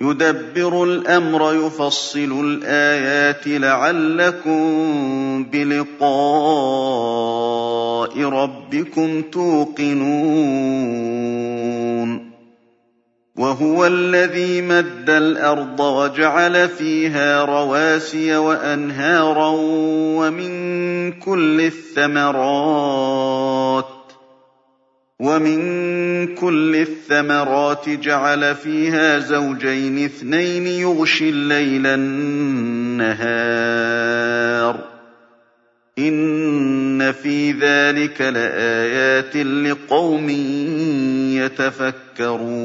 يُدَبِّرُ الْأَمْرَ يُفَصِّلُ الْآيَاتِ لَعَلَّكُم بِلِقَاءِ رَبِّكُمْ تُوقِنُونَ. وَهُوَ الَّذِي مَدَّ الْأَرْضَ وَجَعَلَ فِيهَا رَوَاسِيَ وَأَنْهَارًا وَمِن كُلِّ الثَّمَرَاتِ. جَعَلَ فِيهَا زَوْجَيْنِ اثْنَيْنِ يُغْشِي اللَّيْلَ النَّهَارَ ۚ إِنَّ فِي ذَٰلِكَ لَآيَاتٍ لِّقَوْمٍ يَتَفَكَّرُونَ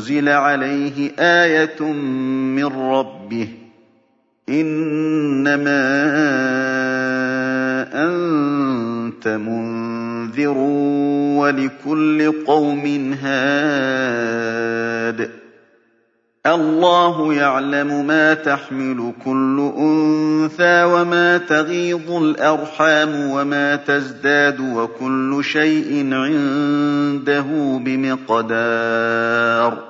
أُنزِلَ عَلَيْهِ آيَةٌ مِّن رَّبِّهِ ۖ. إِنَّمَا أَنتَ مُنذِرٌ وَلِكُلِّ قَوْمٍ هَادٍ. اللَّهُ يَعْلَمُ مَا تَحْمِلُ كُلُّ أُنثَىٰ وَمَا تَغِيضُ الْأَرْحَامُ وَمَا تَزْدَادُ ۖ وَكُلُّ شَيْءٍ عِندَهُ بِمِقْدَارٍ.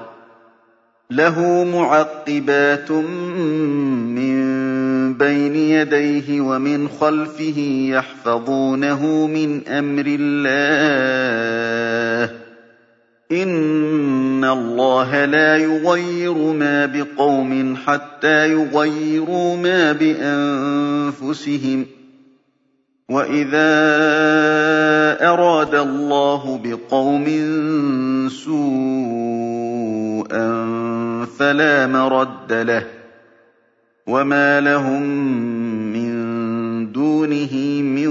لَهُ مُعَقِّبَاتٌ مِّن بَيْنِ يَدَيْهِ وَمِنْ خَلْفِهِ يَحْفَظُونَهُ مِنْ أَمْرِ اللَّهِ. إِنَّ اللَّهَ لَا يُغَيِّرُ مَا بِقَوْمٍ حَتَّىٰ يُغَيِّرُوا مَا بِأَنفُسِهِمْ ۗ. وَإِذَا أَرَادَ اللَّهُ بِقَوْمٍ سُوءًا فَلَا مَرَدَّ لَهُ ۚ وَمَا لَهُم مِّن دُونِهِ مِن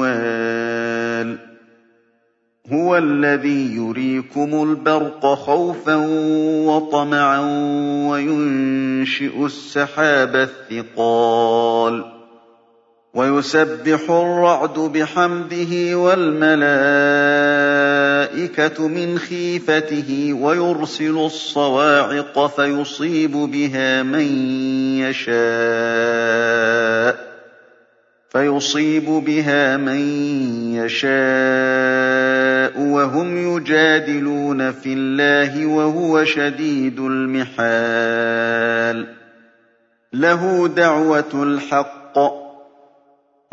وَالٍ هُوَ الَّذِي يُرِيكُمُ الْبَرْقَ خَوْفًا وَطَمَعًا وَيُنشِئُ السَّحَابَ الثِّقَالَ وَيُسَبِّحُ الرَّعْدُ بِحَمْدِهِ وَالْمَلَائِكَةُ مِنْ خِيفَتِهِ وَيُرْسِلُ الصَّوَاعِقَ فَيُصِيبُ بِهَا مَن يَشَاءُ فيصيب بها من يشاء وهم يجادلون في الله وهو شديد المحال له دعوة الحق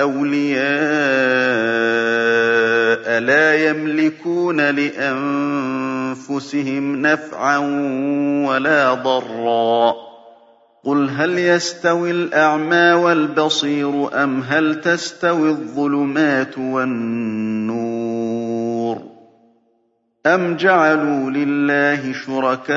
أَوْلِيَاءَ لَا يَمْلِكُونَ لِأَنفُسِهِمْ نَفْعًا وَلَا ضَرًّا ۚ. قُلْ هَلْ يَسْتَوِي الْأَعْمَىٰ وَالْبَصِيرُ أَمْ هَلْ تَسْتَوِي الظُّلُمَاتُ وَالنُّورُ؟ أَمْ جَعَلُوا لِلَّهِ شُرَكَاءَ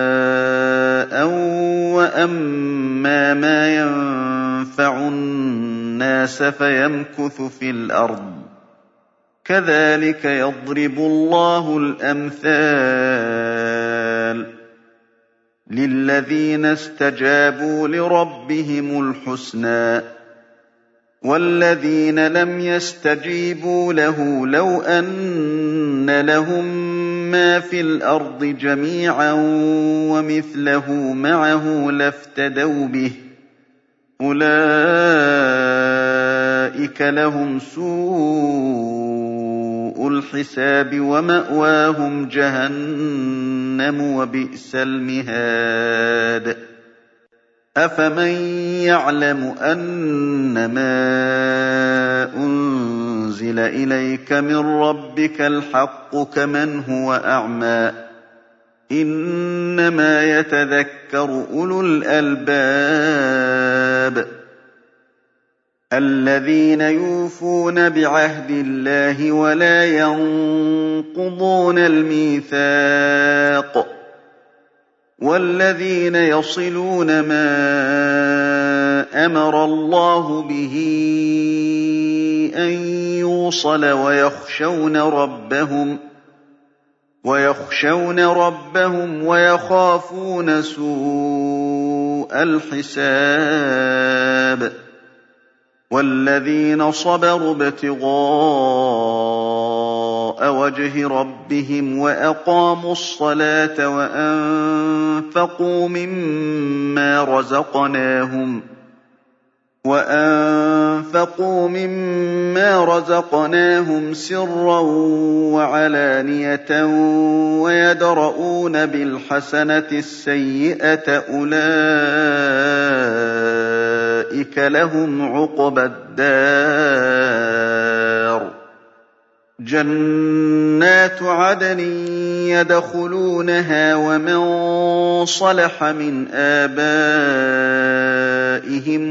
وأما ما ينفع الناس فيمكث في الأرض كذلك يضرب الله الأمثال للذين استجابوا لربهم الحسنى وَالَّذِينَ لَمْ يَسْتَجِيبُوا لَهُ لَوْ أَنَّ لَهُم مَّا فِي الْأَرْضِ جَمِيعًا وَمِثْلَهُ مَعَهُ لَافْتَدَوْا بِهِ ۚ. أُولَٰئِكَ لَهُمْ سُوءُ الْحِسَابِ وَمَأْوَاهُمْ جَهَنَّمُ ۖ وَبِئْسَ الْمِهَادُ. أَفَمَن يَعْلَمُ أَنَّمَا أُنزِلَ إِلَيْكَ مِن رَّبِّكَ الْحَقُّ كَمَنْ هُوَ أَعْمَىٰ ۚ. إِنَّمَا يَتَذَكَّرُ أُولُو الْأَلْبَابِ الَّذِينَ يُوفُونَ بِعَهْدِ اللَّهِ وَلَا يَنقُضُونَ الْمِيثَاقَ وَالَّذِينَ يَصِلُونَ مَا أَمَرَ اللَّهُ بِهِ أَن يُوصَلَ وَيَخْشَوْنَ رَبَّهُمْ وَيَخْشَوْنَ رَبَّهُمْ وَيَخَافُونَ سُوءَ الْحِسَابِ. وَالَّذِينَ صَبَرُوا ابْتِغَاءَ وَجْهِ رَبِّهِمْ وَأَقَامُوا الصَّلَاةَ وَأَنفَقُوا مِمَّا رَزَقْنَاهُمْ وَأَنفَقُوا مِمَّا رَزَقْنَاهُمْ سِرًّا وَعَلَانِيَةً وَيَدْرَءُونَ بِالْحَسَنَةِ السَّيِّئَةَ أُولَٰئِكَ لَهُمْ عُقْبَى الدَّارِ جَنَّاتُ عَدْنٍ يَدْخُلُونَهَا وَمَن صَلَحَ مِنْ آبَائِهِمْ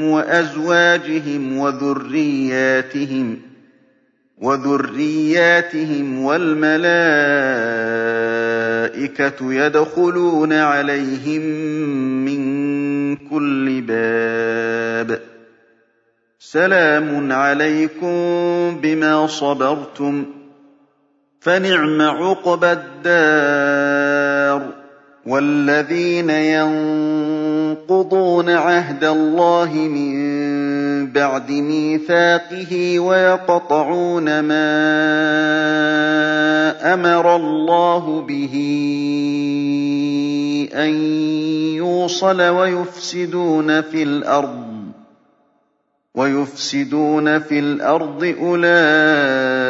وَأَزْوَاجِهِمْ وَذُرِّيَّاتِهِمْ وَذُرِّيَّاتِهِمْ وَالْمَلَائِكَةُ يَدْخُلُونَ عَلَيْهِم مِّن كُلِّ بَابٍ. سَلَامٌ عَلَيْكُم بِمَا صَبَرْتُمْ ۚ. فَنِعْمَ عُقْبَى الدَّارِ وَالَّذِينَ يَنقُضُونَ عَهْدَ اللَّهِ مِن بَعْدِ مِيثَاقِهِ وَيَقْطَعُونَ مَا أَمَرَ اللَّهُ بِهِ أَن يُوصَلَ وَيُفْسِدُونَ فِي الْأَرْضِ وَيُفْسِدُونَ فِي الْأَرْضِ أُولَٰئِكَ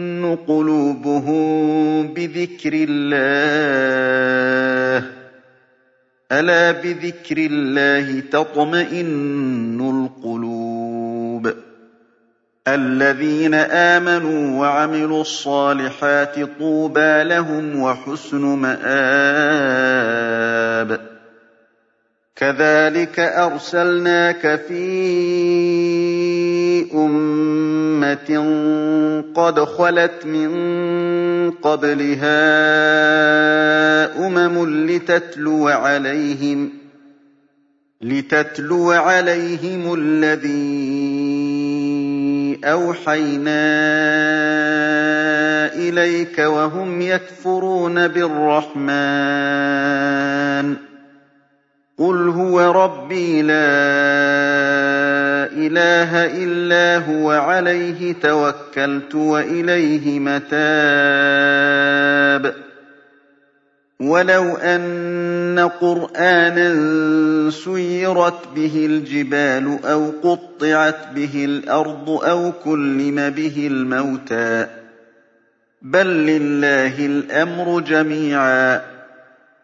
قُلُوبُهُم بِذِكْرِ اللَّهِ ۗ. أَلَا بِذِكْرِ اللَّهِ تَطْمَئِنُّ الْقُلُوبُ. الَّذِينَ آمَنُوا وَعَمِلُوا الصَّالِحَاتِ طُوبَىٰ لَهُمْ وَحُسْنُ مَآبٍ. كَذَٰلِكَ أَرْسَلْنَاكَ فِي أُمَّةٍ قَدْ خَلَتْ مِن قَبْلِهَا أُمَمٌ لِّتَتْلُوَ عَلَيْهِمُ الَّذِي أَوْحَيْنَا إِلَيْكَ وَهُمْ يَكْفُرُونَ بِالرَّحْمَٰنِ قُلْ هُوَ رَبِّي لَا إِلَٰهَ إِلَّا هُوَ عَلَيْهِ تَوَكَّلْتُ وَإِلَيْهِ مَتَابِ وَلَوْ أَنَّ قُرْآنًا سُيِّرَتْ بِهِ الْجِبَالُ أَوْ قُطِّعَتْ بِهِ الْأَرْضُ أَوْ كُلِّمَ بِهِ الْمَوْتَىٰ بَل لِّلَّهِ الْأَمْرُ جَمِيعًا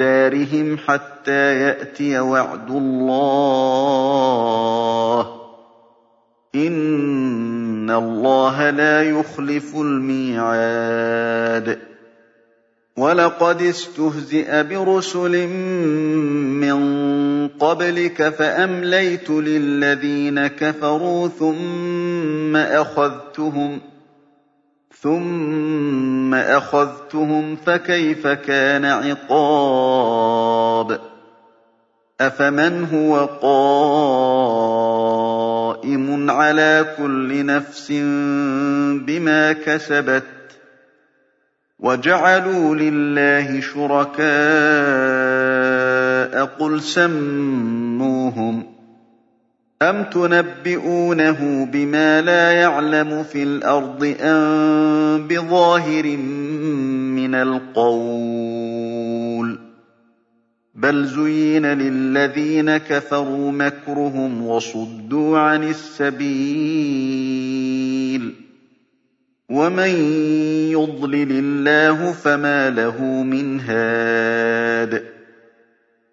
دَارِهِمْ حَتَّىٰ يَأْتِيَ وَعْدُ اللَّهِ ۚ. إِنَّ اللَّهَ لَا يُخْلِفُ الْمِيعَادَ. وَلَقَدِ اسْتُهْزِئَ بِرُسُلٍ مِّن قَبْلِكَ فَأَمْلَيْتُ لِلَّذِينَ كَفَرُوا ثُمَّ أَخَذْتُهُمْ ۖ ثُمَّ أَخَذْتُهُمْ فَكَيْفَ كَانَ عِقَابِ أَفَمَنْ هُوَ قَائِمٌ عَلَىٰ كُلِّ نَفْسٍ بِمَا كَسَبَتْ وَجَعَلُوا لِلَّهِ شُرَكَاءَ قُلْ سَمُّوهُمْ ۚ أَمْ تُنَبِّئُونَهُ بِمَا لَا يَعْلَمُ فِي الْأَرْضِ أَم بِظَاهِرٍ مِّنَ الْقَوْلِ ۗ بَلْ زُيِّنَ لِلَّذِينَ كَفَرُوا مَكْرُهُمْ وَصُدُّوا عَنِ السَّبِيلِ ۗ وَمَن يُضْلِلِ اللَّهُ فَمَا لَهُ مِنْ هَادٍ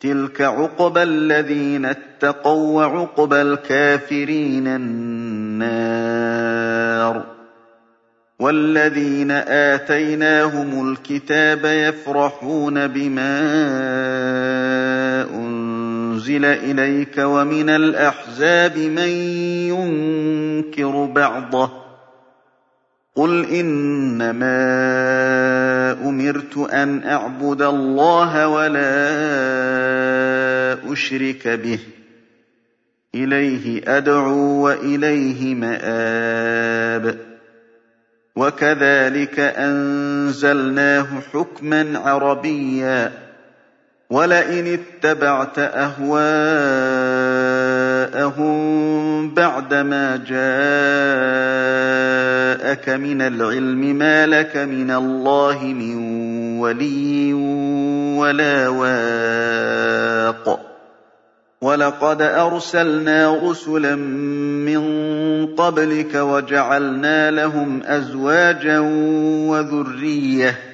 تِلْكَ عُقْبَى الَّذِينَ اتَّقَوا ۖ وَّعُقْبَى الْكَافِرِينَ النَّارُ وَالَّذِينَ آتَيْنَاهُمُ الْكِتَابَ يَفْرَحُونَ بِمَا أُنزِلَ إِلَيْكَ وَمِنَ الْأَحْزَابِ مَن يُنكِرُ بَعْضَهُ ۚ قُلْ إِنَّمَا أُمِرْتُ أَنْ أَعْبُدَ اللَّهَ وَلَا أُشْرِكَ بِهِ ۚ. إِلَيْهِ أَدْعُو وَإِلَيْهِ مَآبِ. وَكَذَٰلِكَ أَنزَلْنَاهُ حُكْمًا عَرَبِيًّا ۚ. وَلَئِنِ اتَّبَعْتَ أَهْوَاءَهُم بَعْدَمَا جَاءَكَ مِنَ الْعِلْمِ مَا لَكَ مِنَ اللَّهِ مِن وَلِيٍّ وَلَا وَاقٍ. وَلَقَدْ أَرْسَلْنَا رُسُلًا مِّن قَبْلِكَ وَجَعَلْنَا لَهُمْ أَزْوَاجًا وَذُرِّيَّةً ۚ.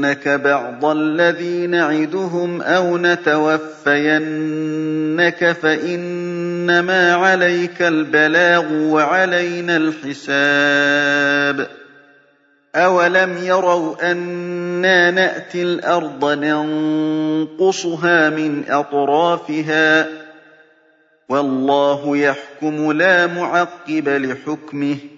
نُرِيَنَّكَ بَعْضَ الَّذِي نَعِدُهُمْ أَوْ نَتَوَفَّيَنَّكَ فَإِنَّمَا عَلَيْكَ الْبَلَاغُ وَعَلَيْنَا الْحِسَابُ. أَوَلَمْ يَرَوْا أَنَّا نَأْتِي الْأَرْضَ نَنقُصُهَا مِنْ أَطْرَافِهَا ۚ؟ وَاللَّهُ يَحْكُمُ لَا مُعَقِّبَ لِحُكْمِهِ ۚ.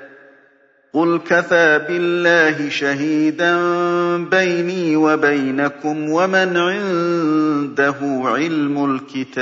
قُلْ كَفَىٰ بِاللَّهِ شَهِيدًا بَيْنِي وَبَيْنَكُمْ وَمَنْ عِندَهُ عِلْمُ الْكِتَابِ